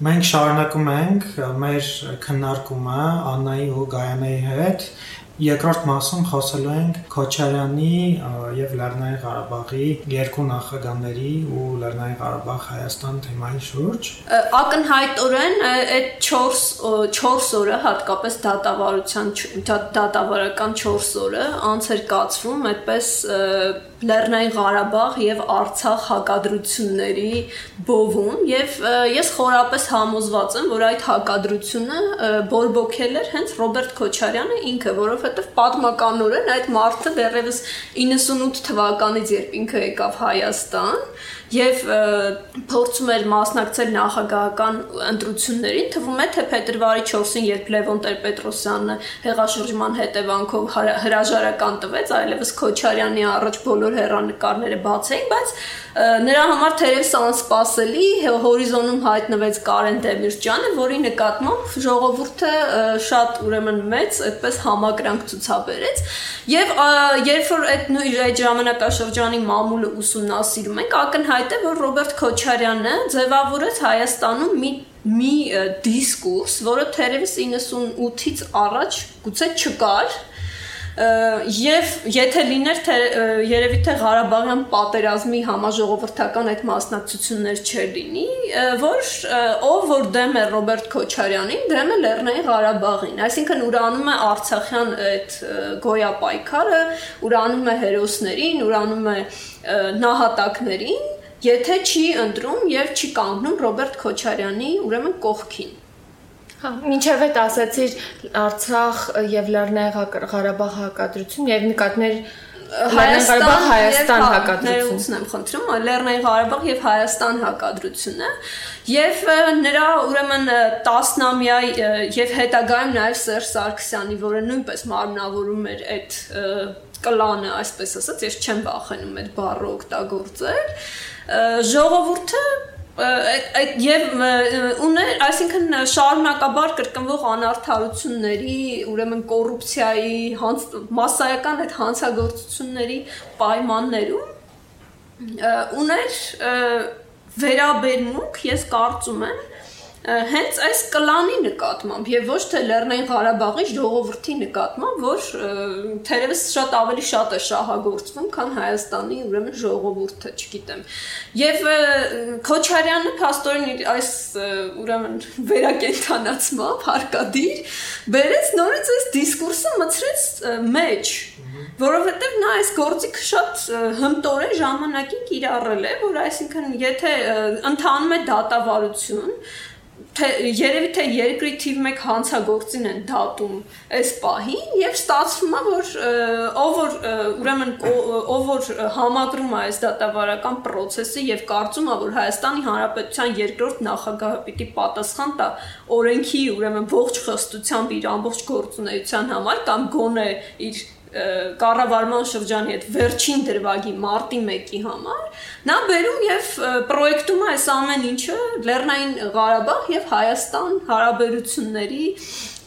Մենք շարունակում ենք մեր քննարկումը Աննայի ու Գայանեի հետ Երկրորդ մասում խոսելու ենք Քոչարյանի եւ Լեռնային Ղարաբաղի երկու նախագահների ու Լեռնային Ղարաբաղ Հայաստան թեմայի շուրջ։ Ակնհայտորեն այդ 4 4 օրը, հատկապես դատավարության դատավարական 4 օրը անց էր կացվում այդպես Լեռնային Ղարաբաղ եւ Արցախ հակադրությունների բովում եւ ես խորապես համոզված եմ, որ այդ հակադրությունը բորբոքել էր հենց Ռոբերտ Քոչարյանը ինքը, որովհետեւ պատմականորեն այդ մարդը դեռևս 98 թվականից երբ ինքը եկավ Հայաստան, եւ փորձում էր մասնակցել նախագահական ընտրություններին, թվում է թե փետրվարի 4-ին, երբ Լևոն Տեր-Պետրոսյանը հեղաշրջման հետևանքով հրաժարական տվեց, այլևս Քոչարյանի առաջ բոլոր հերանեկարները բաց էին, բայց նրա համար թերևս անսպասելի հորիզոնում հայտնվեց Կարեն Դեմիրճյանը, որի նկատմամբ ժողովուրդը շատ ուրեմն մեծ այդպես համակրանք ցուցաբերեց եւ երբ որ այդ նույն ժամանակաշրջանի մամուլը ուսումնասիրում ենք ակնհայտ է որ Ռոբերտ Քոչարյանը ձևավորեց Հայաստանում մի մի դիսկուրս, որը թերևս 98-ից առաջ գուցե չկար, եւ եթե լիներ թե երևի թե Ղարաբաղյան պատերազմի համաժողովրդական այդ մասնակցություններ չեր լինի, որ ով որ դեմ է Ռոբերտ Քոչարյանին, դեմ է Լեռնային Ղարաբաղին, այսինքն ուրանում է Արցախյան այդ գոյապայքարը, ուրանում է հերոսներին, ուրանում է նահատակներին, եթե չի ընտրում եւ չի կանգնում Ռոբերտ Քոչարյանի ուրեմն կողքին։ Հա, ինչև այդ ասացիր Արցախ եւ Լեռնային Ղարաբաղ հակադրություն եւ նկատներ Լեռնային Ղարաբաղ Հայաստան հակադրություն։ Ներողություն եմ խնդրում, Լեռնային Ղարաբաղ եւ Հայաստան հակադրությունը եւ նրա ուրեմն 10-նամյա եւ հետագայում նաեւ Սերժ Սարգսյանի, որը նույնպես մարմնավորում էր այդ կլանը, այսպես ասած, ես չեմ վախենում այդ բառը օգտագործել։ Ժողովուրդը այդ եւ ուներ, այսինքն շարունակաբար կրկնվող անարթարությունների, ուրեմն կոռուպցիայի, հանց, massայական այդ հանցագործությունների պայմաններում ուներ վերաբերմունք, ես կարծում եմ, հենց այս կլանի նկատմամբ եւ ոչ թե Լեռնային Ղարաբաղի ժողովրդի նկատմամբ, որ թերևս շատ ավելի շատ է շահագործվում, քան Հայաստանի ուրեմն ժողովուրդը, չգիտեմ։ Եվ Քոչարյանը փաստորեն այս ուրեմն վերակենդանացմամբ հարկադիր բերեց նորից այս դիսկուրսը մցրեց մեջ որովհետև նա այս գործիքը շատ հմտորեն ժամանակին կիրառել է, որ այսինքն եթե ընթանում է դատավարություն, թե երևի թե երկրի թիվ 1 հանցագործին են դատում այս պահին եւ ստացվում է որ ով որ ուրեմն ով որ համակրում է այս դատավարական process-ը եւ կարծում է որ Հայաստանի Հանրապետության երկրորդ նախագահը պիտի պատասխան տա օրենքի ուրեմն ողջ խստությամբ իր ամբողջ գործունեության համար կամ գոնե իր կառավարման շրջանի հետ վերջին դրվագի մարտի 1-ի համար նա բերում եւ պրոյեկտում այս ամեն ինչը Լեռնային Ղարաբաղ եւ Հայաստան հարաբերությունների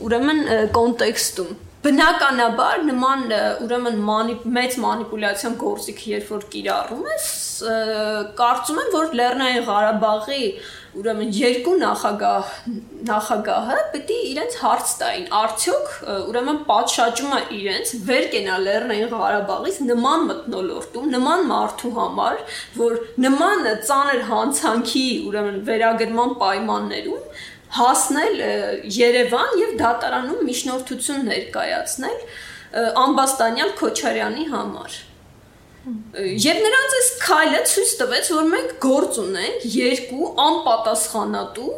ուրեմն կոնտեքստում բնականաբար նման ուրեմն մանիպ, մեծ մանիպուլյացիոն գործիք երբ որ կիրառում ես կարծում եմ որ Լեռնային Ղարաբաղի ուրեմն երկու նախագահ նախագահը պետք է իրենց հարց տային. Արդյոք ուրեմն պատշաճումը իրենց վեր կենա Լեռնային Ղարաբաղից նման մտնոլորտում նման մարդու համար որ նման ծանր հանցանքի ուրեմն վերագրման պայմաններում հասնել Երևան եւ դատարանում միջնորդություն ներկայացնել ամբաստանյալ Քոչարյանի համար Եվ նրանց այս քայլը ցույց տվեց, որ մենք գործ ունենք երկու անպատասխանատու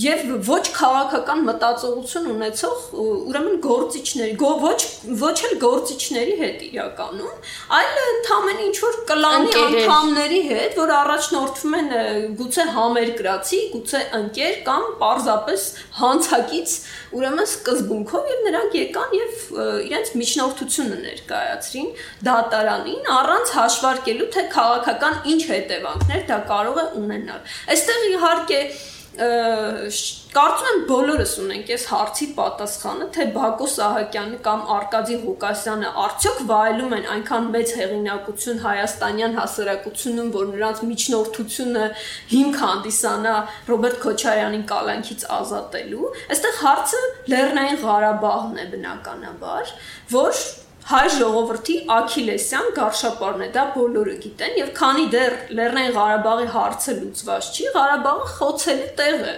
եւ ոչ քաղաքական մտածողություն ունեցող ուրեմն գործիչների ոչ ոչ էլ գործիչների հետ իրականում այլ ընդամենը ինչ որ կլանի անդամների հետ որ առաջնորդվում են գուցե համերկրացի գուցե ընկեր կամ պարզապես հանցակից ուրեմն սկզբունքով եւ նրանք եկան եւ իրենց միջնորդությունը ներկայացրին դատարանին առանց հաշվարկելու թե քաղաքական ինչ հետևանքներ դա կարող է ունենալ այստեղ իհարկե կարծում եմ բոլորս ունենք այս հարցի պատասխանը, թե Բակո Սահակյանը կամ Արկադի Ղուկասյանը արդյոք վայելում են այնքան մեծ հեղինակություն հայաստանյան հասարակությունում, որ նրանց միջնորդությունը հիմք հանդիսանա Ռոբերտ Քոչարյանին կալանքից ազատելու։ Այստեղ հարցը Լեռնային Ղարաբաղն է բնականաբար, որ հայ ժողովրդի Աքիլեսյան գարշապարն է, դա բոլորը գիտեն եւ քանի դեռ Լեռնային Ղարաբաղի հարցը լուծված չի, Ղարաբաղը խոցելի տեղ է։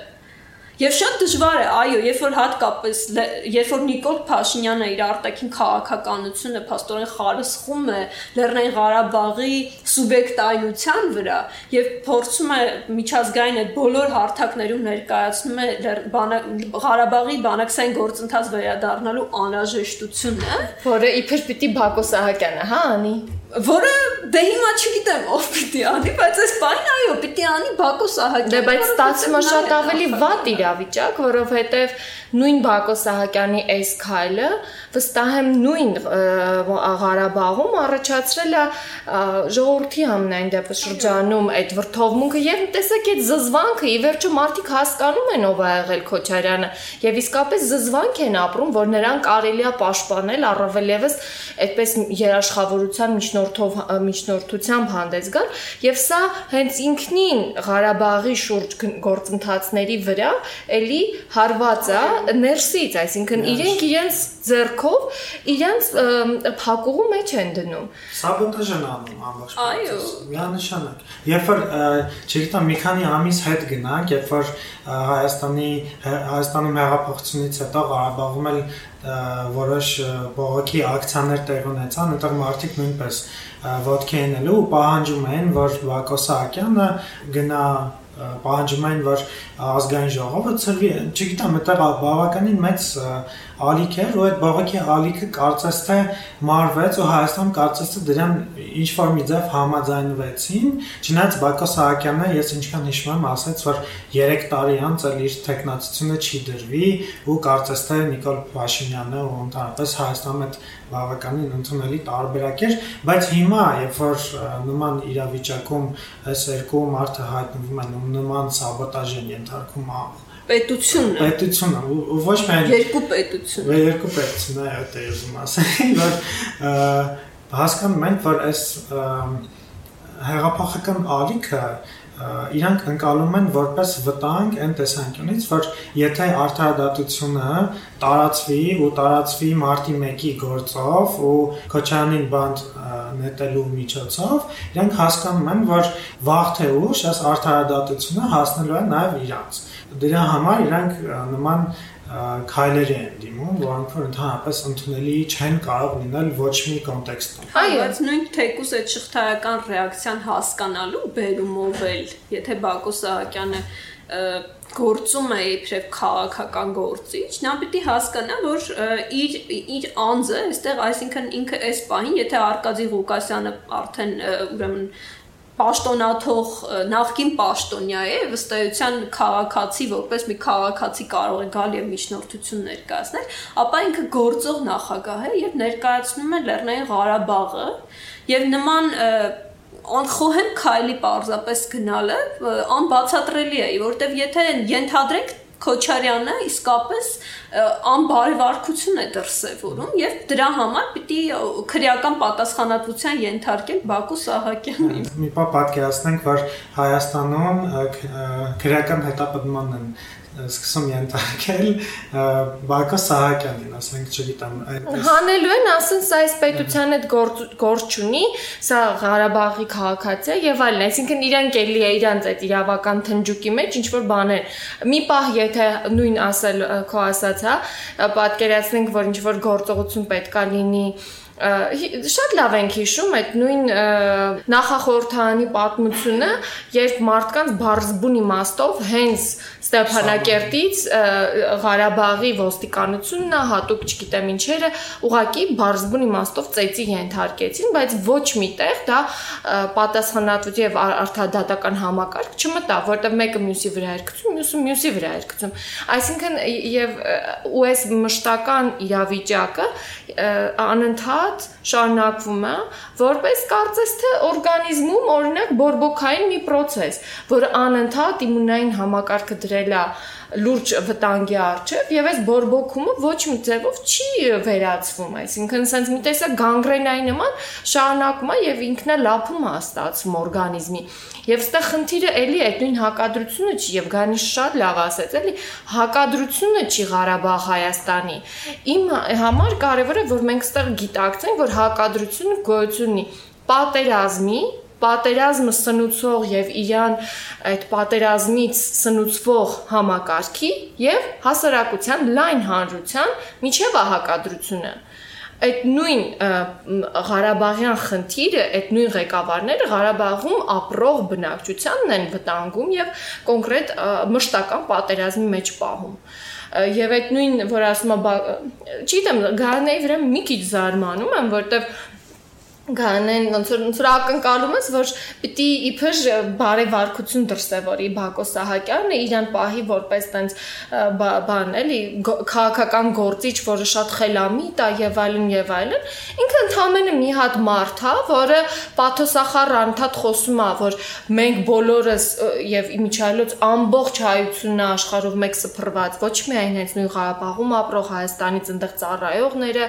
Եվ շատ դժվար է, այո, երբ որ հատկապես երբ որ Նիկոլ Փաշինյանը իր արտաքին քաղաքականությունը փաստորեն խարսխում է Լեռնային Ղարաբաղի սուբյեկտայնության վրա եւ փորձում է միջազգային այդ բոլոր հարթակներում ներկայացնում է Ղարաբաղի բանակցային գործընթաց վերադառնալու անհրաժեշտությունը, որը իբր պիտի Բակո Սահակյանը, հա, անի որը դե հիմա չգիտեմ ով պիտի անի, բայց այս բանը այո, պիտի անի Բակո Սահակյանը։ Դե բայց ստացվում է շատ ավելի վատ իրավիճակ, որովհետև նույն Բակո Սահակյանի այս քայլը վստահ եմ նույն Ղարաբաղում առաջացրել է ժողովրդի ամենայն դեպս շրջանում այդ վրթովմունքը եւ տեսեք այդ զզվանքը ի վերջո մարդիկ հասկանում են ով է եղել Քոչարյանը եւ իսկապես զզվանք են ապրում որ նրան կարելի է պաշտպանել առավել եւս այդպես երաշխավորության միջնորդով միջնորդությամբ հանդես գալ եւ սա հենց ինքնին Ղարաբաղի շուրջ գործընթացների վրա էլի հարված է ներսից, այսինքն իրենք իրենց ձեռքով իրենց փակուղու մեջ են դնում։ Սաբոտաժ են անում ամբողջ Այո։ Միանշանակ։ Երբ որ չգիտեմ մի քանի ամիս հետ գնանք, երբ որ Հայաստանի Հայաստանում հեղափոխությունից հետո Ղարաբաղում էլ որոշ բողոքի ակցիաներ տեղ ունեցան, այնտեղ մարդիկ նույնպես ոդքի են ելու ու պահանջում են, որ Վակո Սահակյանը գնա պահանջում են, որ ազգային ժողովը ծրվի, չգիտեմ, այդտեղ բավականին մեծ ալիք էր, ու այդ բողոքի ալիքը կարծես թե մարվեց ու Հայաստան կարծես թե դրան ինչ որ մի ձև համաձայնվեցին, չնայած Բակո Սահակյանը ես ինչքան հիշում եմ, ասաց, որ 3 տարի անց էլ իր տեխնացությունը չի դրվի ու կարծես թե Նիկոլ Փաշինյանը ու ընդհանրապես Հայաստանում այդ բավականին ընդունելի տարբերակ էր, բայց հիմա, երբ որ նման իրավիճակում այս երկու մարդը հայտնվում են ու նման սաբոտաժ են ենթարկում պետությունը պետությունը ու ոչ միայն երկու պետություն երկու պետություն այո դա ուզում ասել որ հասկանում ենք որ այս հեղափոխական ալիքը իրանք ընկալում են որպես վտանգ այն տեսանկյունից, որ եթե արդարադատությունը տարածվի ու տարածվի մարտի 1-ի գործով ու Քոչանին բանդ նետելու միջոցով, իրանք հասկանում են, որ վաղ թե ուշ այս արդարադատությունը հասնելու է նաև իրանց։ Դրա համար իրանք նման քայլերի են դիմում, որոնք որ ընդհանրապես ընդունելի չեն կարող լինել ոչ մի կոնտեքստում։ Այո, բայց նույն թեկուս այդ շղթայական ռեակցիան հասկանալու բերումով էլ, եթե Բակո Սահակյանը գործում է իբրև քաղաքական գործիչ, նա պիտի հասկանա, որ իր իր անձը, այստեղ, այսինքն ինքը այս պահին, եթե Արկադի Ղուկասյանը արդեն ուրեմն պաշտոնաթող նախկին պաշտոնյա է վստահության քաղաքացի որպես մի քաղաքացի կարող է գալ եւ միջնորդություն ներկայացնել, ապա ինքը գործող նախագահ է եւ ներկայացնում է Լեռնային Ղարաբաղը եւ նման անխոհեմ քայլի պարզապես գնալը անբացատրելի է, որովհետեւ եթե ենթադրենք Քոչարյանը իսկապես անբարևարկություն է դրսևորում եւ դրա համար պիտի քրեական պատասխանատվության ենթարկել Բակու Սահակյանին։ Մի պա պատկերացնենք, որ Հայաստանում քրեական հետապնդման են սկսում ենթարկել Բակո Սահակյանին, ասենք, չգիտեմ, այդպես հանելու են, ասեն, սա այս պետության գործ գործ ունի, սա Ղարաբաղի քաղաքացի է եւ այլն, այսինքն իրանք էլի է իրանց այդ իրավական թնջուկի մեջ ինչ որ բաներ։ Մի պահ եթե նույն ասել քո ասած, հա, պատկերացնենք, որ ինչ որ գործողություն պետքա լինի շատ լավ ենք հիշում այդ նույն նախախորհրդանի պատմությունը, երբ մարդկանց բարձբուն իմաստով հենց Ստեփանակերտից Ղարաբաղի ոստիկանությունն հատուկ չգիտեմ ինչերը ուղակի բարձբուն իմաստով ծեծի ենթարկեցին, բայց ոչ միտեղ դա պատասխանատվություն եւ արդադատական համակարգ չմտա, որտեղ մեկը մյուսի վրա էր գցում, մյուսը մյուսի վրա էր գցում։ Այսինքն եւ ու այս մշտական իրավիճակը անընդհատ անընդհատ շարունակվում է, որպես կարծես թե օրգանիզմում օրինակ բորբոքային մի process, որը անընդհատ իմունային համակարգը դրել է լուրջ վտանգի առջև եւ այս բորբոքումը ոչ մի ձևով չի վերացվում, այսինքն sense մի տեսակ գանգրենայի նման շարունակում է եւ ինքնա լափում է ստացվում օրգանիզմի։ Եվ ստեղ խնդիրը էլի այդ նույն հակադրությունը չի եւ գանի շատ լավ ասեց, էլի հակադրությունը չի Ղարաբաղ Հայաստանի։ Իմ համար կարևոր է որ մենք ստեղ գիտակցենք, որ հակադրությունը գոյություն ունի պատերազմի պատերազմը սնուցող եւ իրան այդ պատերազմից սնուցվող համակարգի եւ հասարակության լայն հանրության միջև հակադրությունը այդ նույն Ղարաբաղյան խնդիրը, այդ նույն ղեկավարները Ղարաբաղում ապրող բնակչությանն են վտանգում եւ կոնկրետ մշտական պատերազմի մեջ պահում եւ այդ նույն որ ասում եմ չգիտեմ գարնեի վրա մի քիչ զարմանում եմ որտեվ գանեն ոնց որ ոնց որ ակնկալում ես որ պիտի իբր բարեվարկություն դրսևորի Բակո Սահակյանը իրան պահի որպես տենց բան էլի քաղաքական գործիչ որը շատ խելամիտ է եւ այլն եւ այլն ինքը ընդհանրապես մի հատ մարդ է որը պաթոսախար անդադ խոսում է որ մենք բոլորս եւ իմիջայլոց ամբողջ հայությունն աշխարհով մեկ սփռված ոչ միայն հենց նույն Ղարաբաղում ապրող Հայաստանից այնտեղ ծառայողները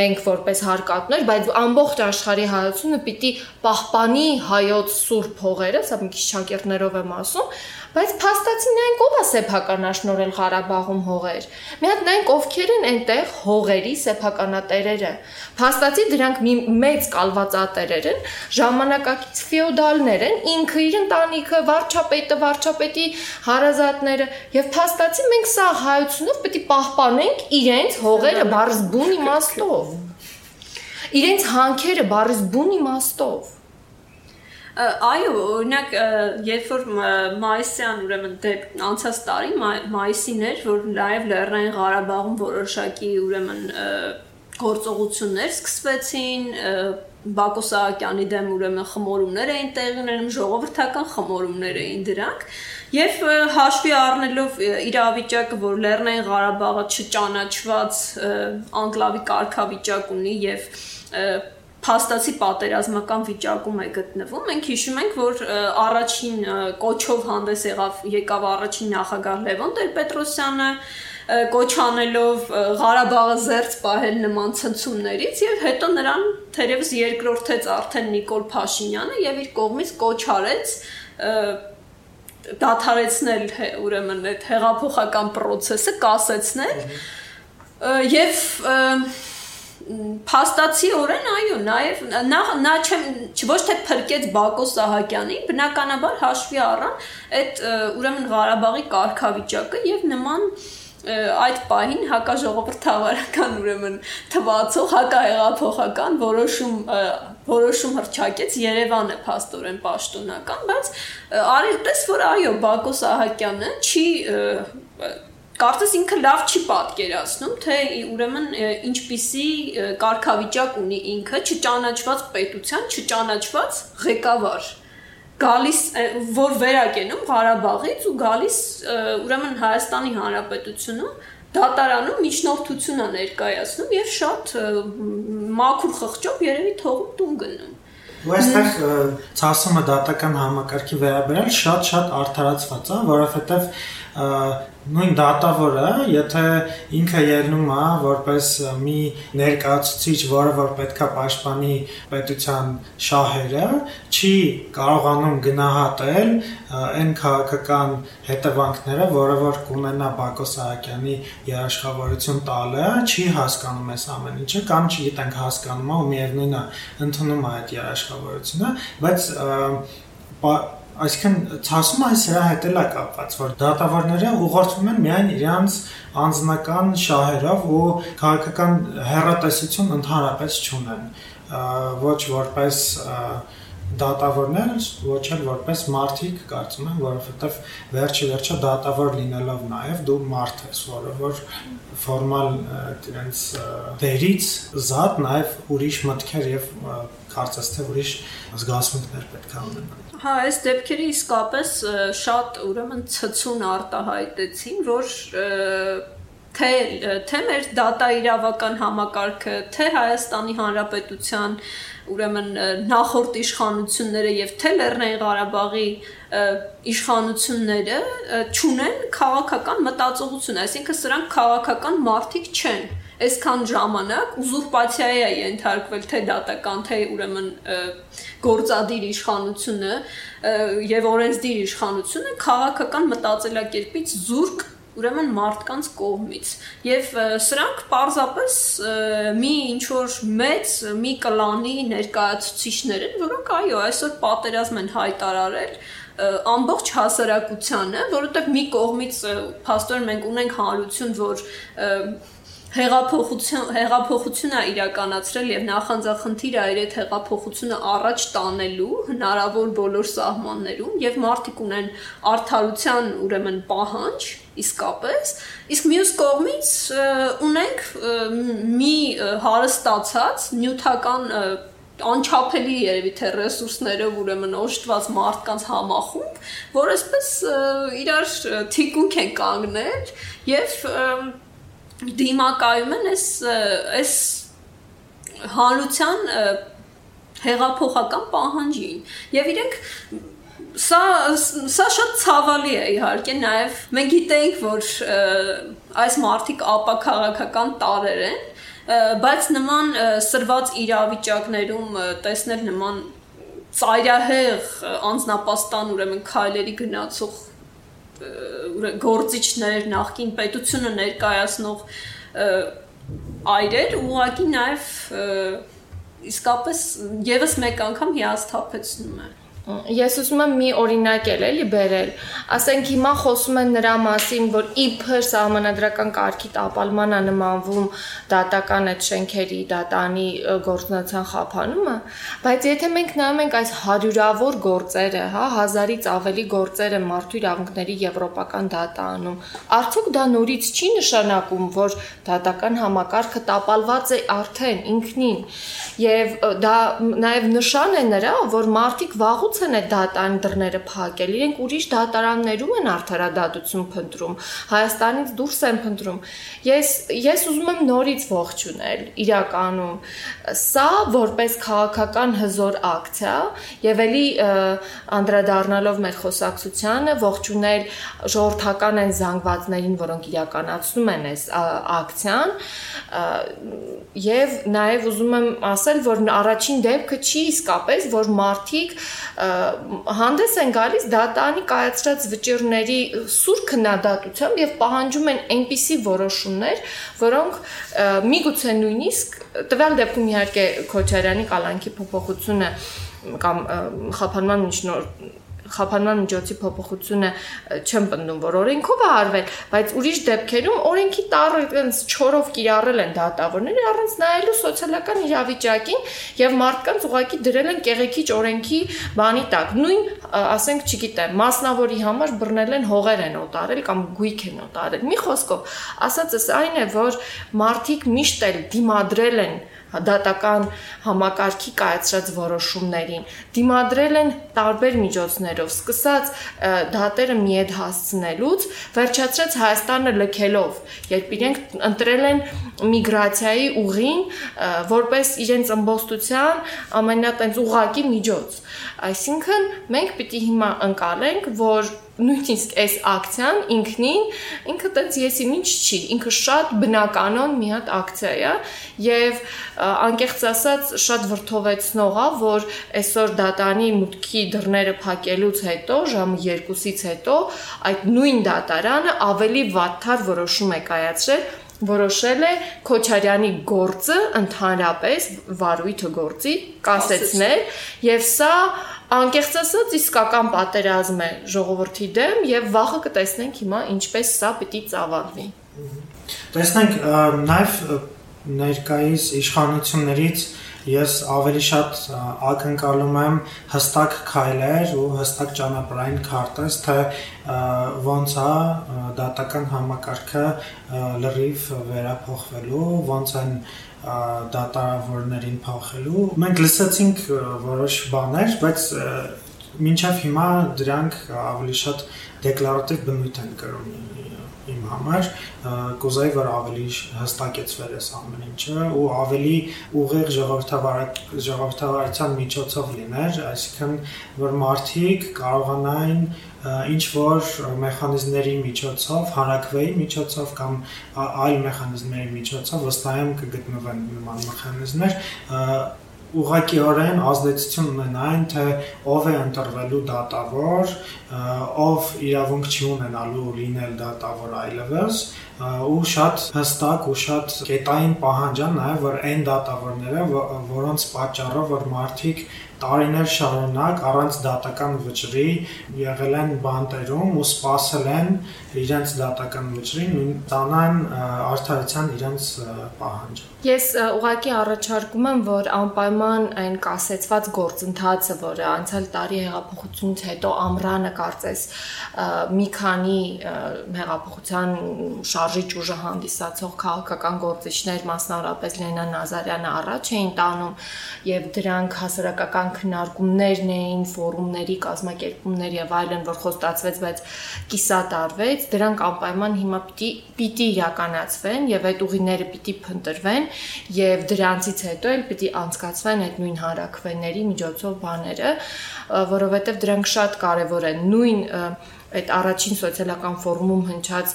մենք որպես հարկատներ բայց ամբողջ աշխարհի հայությունը պիտի պահպանի հայոց սուրբ հողերը, սա մի քիչ շակերտներով եմ ասում, բայց փաստացի նայենք ով է սեփականաշնորել Ղարաբաղում հողեր։ Մի հատ նայենք ովքեր են այնտեղ հողերի սեփականատերերը։ Փաստացի դրանք մի մեծ կալվածատերեր են, ժամանակակից ֆեոդալներ են, ինքը իր ընտանիքը, վարչապետը, վարչապետի հարազատները, եւ փաստացի մենք սա հայությունով պետք է պահպանենք իրենց հողերը բարձ բուն իմաստով իրենց հանքերը բառից բուն իմաստով Այո, օրինակ, երբ որ մայիսյան, ուրեմն դեպ անցած տարի մայիսին էր, որ նաև Լեռնային Ղարաբաղում որոշակի ուրեմն գործողություններ սկսվեցին, Բակո Սահակյանի դեմ ուրեմն խմորումներ էին տեղի ունենում, ժողովրդական խմորումներ էին դրանք, եւ հաշվի առնելով իրավիճակը, որ Լեռնային Ղարաբաղը չճանաչված անկլավի կարգավիճակ ունի եւ փաստացի պատերազմական վիճակում է գտնվում։ Մենք հիշում ենք, որ առաջին կոչով հանդես եղավ եկավ առաջին նախագահ Լևոն Տեր-Պետրոսյանը կոչանելով Ղարաբաղը զերծ պահել նման ցնցումներից եւ հետո նրան թերևս երկրորդեց արդեն Նիկոլ Փաշինյանը եւ իր կողմից կոչ արեց դադարեցնել ուրեմն այդ հեղափոխական process-ը, կասեցնել եւ և, փաստացիորեն այո, նաև նա նա չեմ ոչ թե փրկեց Բակո Սահակյանին, բնականաբար հաշվի առան այդ ուրեմն Ղարաբաղի կարգավիճակը եւ նման այդ պահին հակաժողովրդավարական ուրեմն թվացող հակահեղափոխական որոշում որոշում հրճակեց Երևանը փաստորեն պաշտոնական, բայց արի տես որ այո Բակո Սահակյանը չի Կարծես ինքը լավ չի պատկերացնում, թե ուրեմն ինչպիսի կարգավիճակ ունի ինքը չճանաչված պետության, չճանաչված ղեկավար գալիս որ վերակենում Ղարաբաղից ու գալիս ուրեմն Հայաստանի Հանրապետությունում դատարանում միջնորդություն է ներկայացնում եւ շատ մաքուր խղճով երևի թողում տուն գնում։ Ու այստեղ ցասումը դատական համակարգի վերաբերյալ շատ-շատ արդարացված է, որովհետեւ նույն դատավորը, եթե ինքը ելնում է որպես մի ներկայացուցիչ, որը որ պետքա պաշտպանի պետության շահերը, չի կարողանում գնահատել այն քաղաքական հետևանքները, որը որ կունենա Բակո Սահակյանի երաշխավորություն տալը, չի հասկանում այս ամեն ինչը կամ չգիտենք հասկանում է ու միևնույնն է ընդունում է այդ երաշխավորությունը, բայց Այսինքն ցասում այս սրա հետ էլ է կապված, որ դատավորները ուղղորդվում են միայն իրենց անձնական շահերով ու քաղաքական հերատեսություն ընդհանրապես չունեն ոչ որպես դատավորներ, ոչ էլ որպես մարդիկ կարծում եմ, որովհետև վերջի վերջը դատավոր լինելով նաև դու մարդ ես, որը որ ֆորմալ իրենց դերից զատ նաև ուրիշ մտքեր եւ կարծես թե ուրիշ զգացմունքներ պետք է ունենան։ Հա, այս դեպքերը իսկապես շատ ուրեմն ցցուն արտահայտեցին, որ թե թե մեր դատա իրավական համակարգը, թե Հայաստանի Հանրապետության ուրեմն նախորդ իշխանությունները եւ թե Լեռնային Ղարաբաղի իշխանությունները ճունեն քաղաքական մտածողություն, այսինքն սրանք քաղաքական մարտիկ չեն այսքան ժամանակ ուզուրպացիայի է ենթարկվել թե դատական թե ուրեմն գործադիր իշխանությունը եւ օրենսդիր իշխանությունը քաղաքական մտածելակերպից զուրկ ուրեմն մարդկանց կողմից եւ սրանք պարզապես մի ինչ որ մեծ մի կլանի ներկայացուցիչներ են որոնք այո այսօր պատերազմ են հայտարարել ամբողջ հասարակությանը, որովհետև մի կողմից փաստորեն մենք ունենք հանրություն, որ հեղափոխություն հեղափոխությունը իրականացրել եւ նախանձախնդիր այր այդ հեղափոխությունը առաջ տանելու հնարավոր բոլոր սահմաններում եւ մարդիկ ունեն արդարության ուրեմն պահանջ իսկապես իսկ մյուս կողմից ունենք մի հարստացած նյութական անչափելի երևի թե ռեսուրսներով ուրեմն օժտված մարդկանց համախումբ, որ այսպես իրար թիկունք են կանգնել եւ դիմակայում են այս այս հանրության հեղափոխական պահանջին եւ իրենք սա սա շատ ցավալի է իհարկե նաև մենք գիտենք որ այս մարտիկ ապա քաղաքական տարեր են բայց նման սրված իրավիճակներում տեսնել նման ծայրահեղ անznապաստան ուրեմն քայլերի գնացող գործիչներ, նախկին պետությունը ներկայացնող այրեր ուղղակի նաև իսկապես եւս մեկ անգամ հիասթափեցնում է։ Ես ուզում եմ մի օրինակ էլ էլի բերել։ Ասենք հիմա խոսում են նրա մասին, որ իբր սահմանադրական կարգի տապալման է նմանվում դատական այդ շենքերի դատանի գործնական խափանումը, բայց եթե մենք նայում ենք այս հարյուրավոր գործերը, հա, հազարից ավելի գործերը մարդու իրավունքների եվրոպական դատանում, արդյոք դա նորից չի նշանակում, որ դատական համակարգը տապալված է արդեն ինքնին։ Եվ դա նաև նշան է նրա, որ մարդիկ վաղուց ո՞նց են այդ դատան դռները փակել։ Իրենք ուրիշ դատարաններում են արդարադատություն փնտրում, Հայաստանից դուրս են փնտրում։ Ես ես ուզում եմ նորից ողջունել իրականում սա որպես քաղաքական հզոր ակցիա եւ էլի անդրադառնալով մեր խոսակցությանը ողջունել ժողովրդական են զանգվածներին, որոնք իրականացնում են այս ակցիան եւ նաեւ ուզում եմ ասել, որ առաջին դեպքը չի իսկապես, որ մարդիկ հանդես են գալիս դատանի կայացրած վճիռների սուր քննադատությամբ եւ պահանջում են այնպիսի որոշումներ, որոնք միգուցե նույնիսկ տվյալ դեպքում իհարկե Քոչարյանի կալանքի փոփոխությունը կամ խափանման միջնոր խափանման միջոցի փոփոխությունը չեմ պնդում, որ օրենքով է արվել, բայց ուրիշ դեպքերում օրենքի տառը այնց չորով կիրառել են դատավորները առանց նայելու սոցիալական իրավիճակին եւ մարդկանց ուղակի դրել են կեղեքիչ օրենքի բանի տակ։ Նույն, ասենք, չգիտեմ, մասնավորի համար բռնել են հողեր են օտարել կամ գույք են օտարել։ Մի խոսքով, ասածս այն է, որ մարդիկ միշտ էլ դիմադրել են դատական համակարգի կայացրած որոշումներին դիմադրել են տարբեր միջոցներով սկսած դատերը մի հետ հասցնելուց վերջացրած Հայաստանը լքելով երբ իրենք ընտրել են միգրացիայի ուղին որպես իրենց ըմբոստության ամենատենց ուղակի միջոց այսինքն մենք պիտի հիմա ընկալենք որ նույնիսկ այս ակցիան ինքնին ինքը տենց եսի ինչ չի ինքը շատ բնականon մի հատ ակցիա է եւ անկեղծ ասած շատ վրթովեցնող է որ այսօր դատանի մուտքի դռները փակելուց հետո ժամը 2-ից հետո այդ նույն դատարանը ավելի վատթար որոշում է կայացրել որոշել է Քոչարյանի գործը ընդհանրապես վարույթը գործի կասեցնել եւ սա անկեղծ ասած իսկական պատերազմ է ժողովրդի դեմ եւ վաղը կտեսնենք հիմա ինչպես սա պիտի ծավալվի։ Տեսնենք նաեւ ներկայիս իշխանություններից ես ավելի շատ ակնկալում եմ հստակ քայլեր ու հստակ ճանապարհային քարտեզ, թե ոնց է դատական համակարգը լրիվ վերափոխվելու, ոնց են դատարավորներին փոխելու։ Մենք լսեցինք որոշ բաներ, բայց մինչև հիմա դրանք ավելի շատ դեկլարատիվ բնույթ են կրում իմ համար կուզեի որ ավելի հստակեցվեր այս ամեն ինչը ու ավելի ուղիղ ժողովրդավար ժողովրդավարության միջոցով լիներ, այսինքն որ մարդիկ կարողանային ինչ որ մեխանիզմների միջոցով, հանրակրվեի միջոցով կամ այլ մեխանիզմների միջոցով վստահ եմ կգտնվեն նման մեխանիզմներ ուղղակիորեն ազդեցություն ունենային թե ով է ընտրվելու դատավոր, ով իրավունք չի ունենալու լինել դատավոր այլևս ու շատ հստակ ու շատ կետային պահանջան նաև որ այն դատավորները, որոնց պատճառով որ մարդիկ տարիներ շարունակ առանց դատական վճռի եղել են բանտերում ու սпасել են իրենց դատական վճռին ու տանան արդարության իրենց պահանջը։ Ես ուղղակի առաջարկում եմ, որ անպայման այն կասեցված գործընթացը, որը անցյալ տարի հեղափոխությունից հետո ամրանը կարծես մի քանի հեղափոխության շարունակ շարժիչ ուժը հանդիսացող քաղաքական գործիչներ, մասնավորապես Լենա Նազարյանը առաջ էին տանում եւ դրանք հասարակական քննարկումներն էին, ֆորումների կազմակերպումներ եւ այլն, որ խոստացվեց, բայց կիսատարվեց դրանք անպայման հիմա պիտի պիտի իրականացվեն եւ այդ ուղիները պիտի փնտրվեն եւ դրանցից հետո էլ պիտի անցկացվեն այդ նույն հարակվենների միջոցով բաները, որովհետեւ դրանք շատ կարեւոր են։ Նույն այդ առաջին սոցիալական ֆորումում հնչած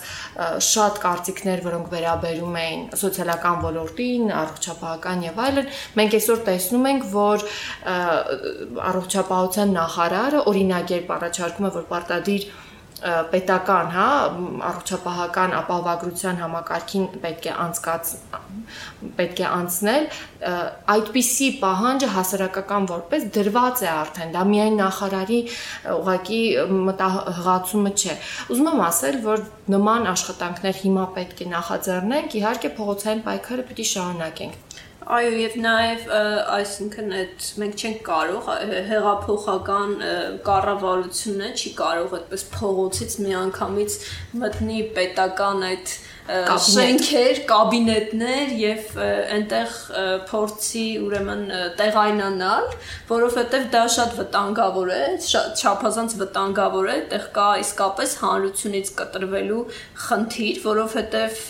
շատ կարծիքներ, որոնք վերաբերում էին սոցիալական ոլորտին, առողջապահական եւ այլն, մենք այսօր տեսնում ենք, որ առողջապահության նախարարը օրինագերպ առաջարկում է, որ պարտադիր պետական, հա, առողջապահական ապահովագրության համակարգին պետք է անցկաց պետք է անցնել, այդպիսի պահանջը հասարակական որպես դրված է արդեն, դա միայն նախարարի ուղակի մտահղացումը չէ։ Ուզում եմ ասել, որ նման աշխատանքներ հիմա պետք է նախաձեռնենք, իհարկե փողոցային պայքարը պիտի շարունակենք Այո, եւ նաեւ այսինքն այդ մենք չենք կարող հեղափոխական կառավարությունը չի կարող այդպես փողոցից միանգամից մտնի պետական այդ շենքեր, կաբինետներ եւ այնտեղ փորձի ուրեմն տեղայնանալ, որովհետեւ դա շատ վտանգավոր է, շատ չափազանց վտանգավոր է, այդտեղ կա իսկապես հանրությունից կտրվելու խնդիր, որովհետեւ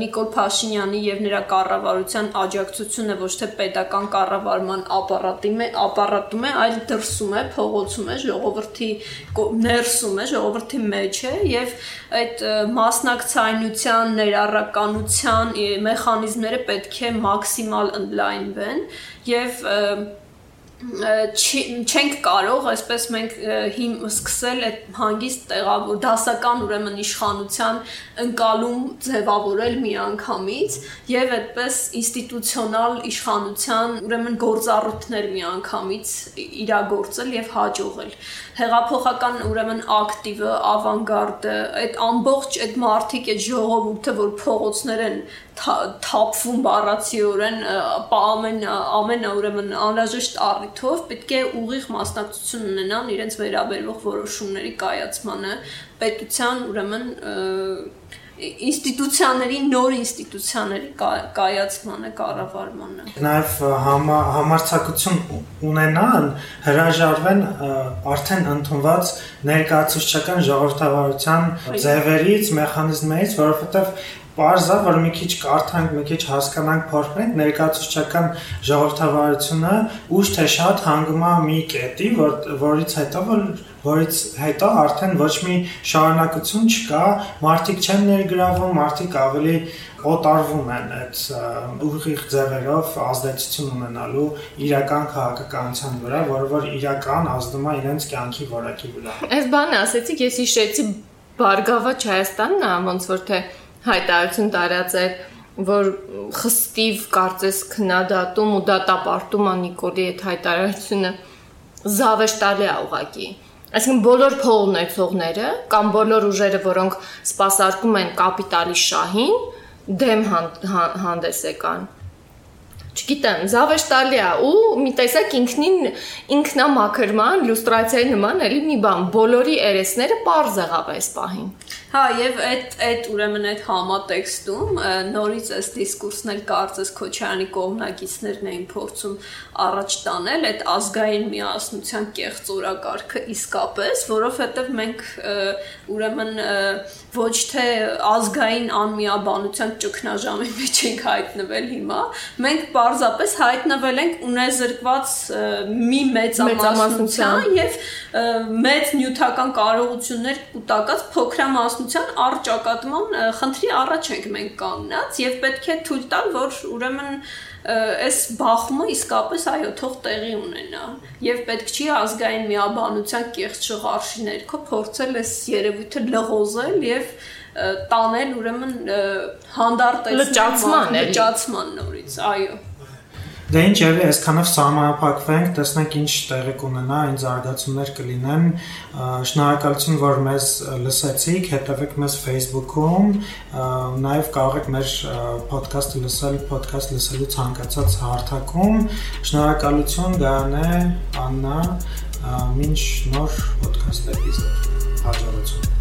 Նիկոլ Փաշինյանի եւ նրա կառավարության աջակցությունը ոչ թե պետական կառավարման ապարատի մե ապարատում է, այլ դրսում է, փողոցում է, ժողովրդի ներսում է, ժողովրդի մեջ է եւ այդ մասնակցայնության ներառականության մեխանիզմները պետք է մաքսիմալ ընդլայնվեն եւ չենք կարող այսպես մենք հիմ սկսել այդ հանգիստ տեղավոր դասական ուրեմն իշխանության ընկալում ձևավորել միանգամից եւ այդպես ինստիտուցիոնալ իշխանության ուրեմն գործառույթներ միանգամից իրագործել եւ հաջողել հեղափոխական ուրեմն ակտիվը, ավանգարդը, այդ ամբողջ այդ մարտիկ այդ ժողովուրդը, որ փողոցներ են թափվում բառացիորեն, ամեն ամեն ուրեմն անհրաժեշտ առիթով պետք է ուղիղ մասնակցություն ունենան իրենց վերաբերող որոշումների կայացմանը, պետության ուրեմն ինստիտուցիաների նոր ինստիտուցիաների կայացմանը, կառավարմանը։ Նաև համարցակություն ունենան հրաժարվեն արդեն ընդունված ներկայացուցչական ժողովրդավարության ձևերից, մեխանիզմներից, որովհետև Պարզա, որ մի քիչ կարդանք, մի քիչ հասկանանք, փորձենք ներկայացուցչական ժողովրդավարությունը ուշ թե շատ հանգում է մի կետի, որ որից հետո որ որից հետո արդեն ոչ մի շարունակություն չկա, մարդիկ չեն ներգրավում, մարդիկ ավելի օտարվում են այդ ուղիղ ձևերով ազդեցություն ունենալու իրական քաղաքականության վրա, որը որ իրական ազդում է իրենց կյանքի որակի վրա։ Այս բանը ասեցիք, ես հիշեցի Բարգավաճ Հայաստանն է, ոնց որ թե հայտարարություն տարածել, որ խստիվ կարծես քննադատում ու դատապարտում է Նիկոլի այդ հայտարարությունը զավեշտալի է ուղակի։ Այսինքն բոլոր փող ունեցողները կամ բոլոր ուժերը, որոնք սпасարկում են կապիտալի շահին, դեմ հանդես եկան։ հան, հան, հան, հան, հան, հան, հան, հան, չգիտեմ, զավեշտալի է ու մի տեսակ ինքնին ինքնամաքրման, լյուստրացիայի նման էլի մի բան, բոլորի երեսները པարզ եղավ այս պահին։ Հա, եւ այդ այդ ուրեմն այդ համատեքստում նորից այս դիսկուրսն էլ կարծես Քոչարյանի կողմնակիցներն էին փորձում առաջ տանել այդ ազգային միասնության կեղծ օրակարգը իսկապես, որովհետեւ մենք ուրեմն ոչ թե ազգային անմիաբանության ճգնաժամի մեջ ենք հայտնվել հիմա, մենք պարզապես հայտնվել ենք ունեզրկված մի մեծամասնության եւ մեծ նյութական կարողություններ կուտակած փոքրամասնության արճակատման խնդրի առաջ ենք մենք կանգնած եւ պետք է թույլ տալ, որ ուրեմն այս բախումը իսկապես այո թող տեղի ունենա եւ պետք չի ազգային միաբանության կեղծ շղարշի ներքո փորձել այս երևույթը լղոզել եւ տանել ուրեմն հանդարտեցնել լճացման լճացման նորից այո Դե ինչ եւ այսքանով սահմանափակվենք, տեսնենք ինչ տեղի կունենա, ինչ զարգացումներ կլինեն։ Շնորհակալություն, որ մեզ լսեցիք, հետևեք մեզ Facebook-ում, նաեւ կարող եք մեր podcast-ը լսել, podcast լսելու ցանկացած հարթակում։ Շնորհակալություն Գայանե, Աննա, մինչ նոր podcast էպիզոդ։ Հաջողություն։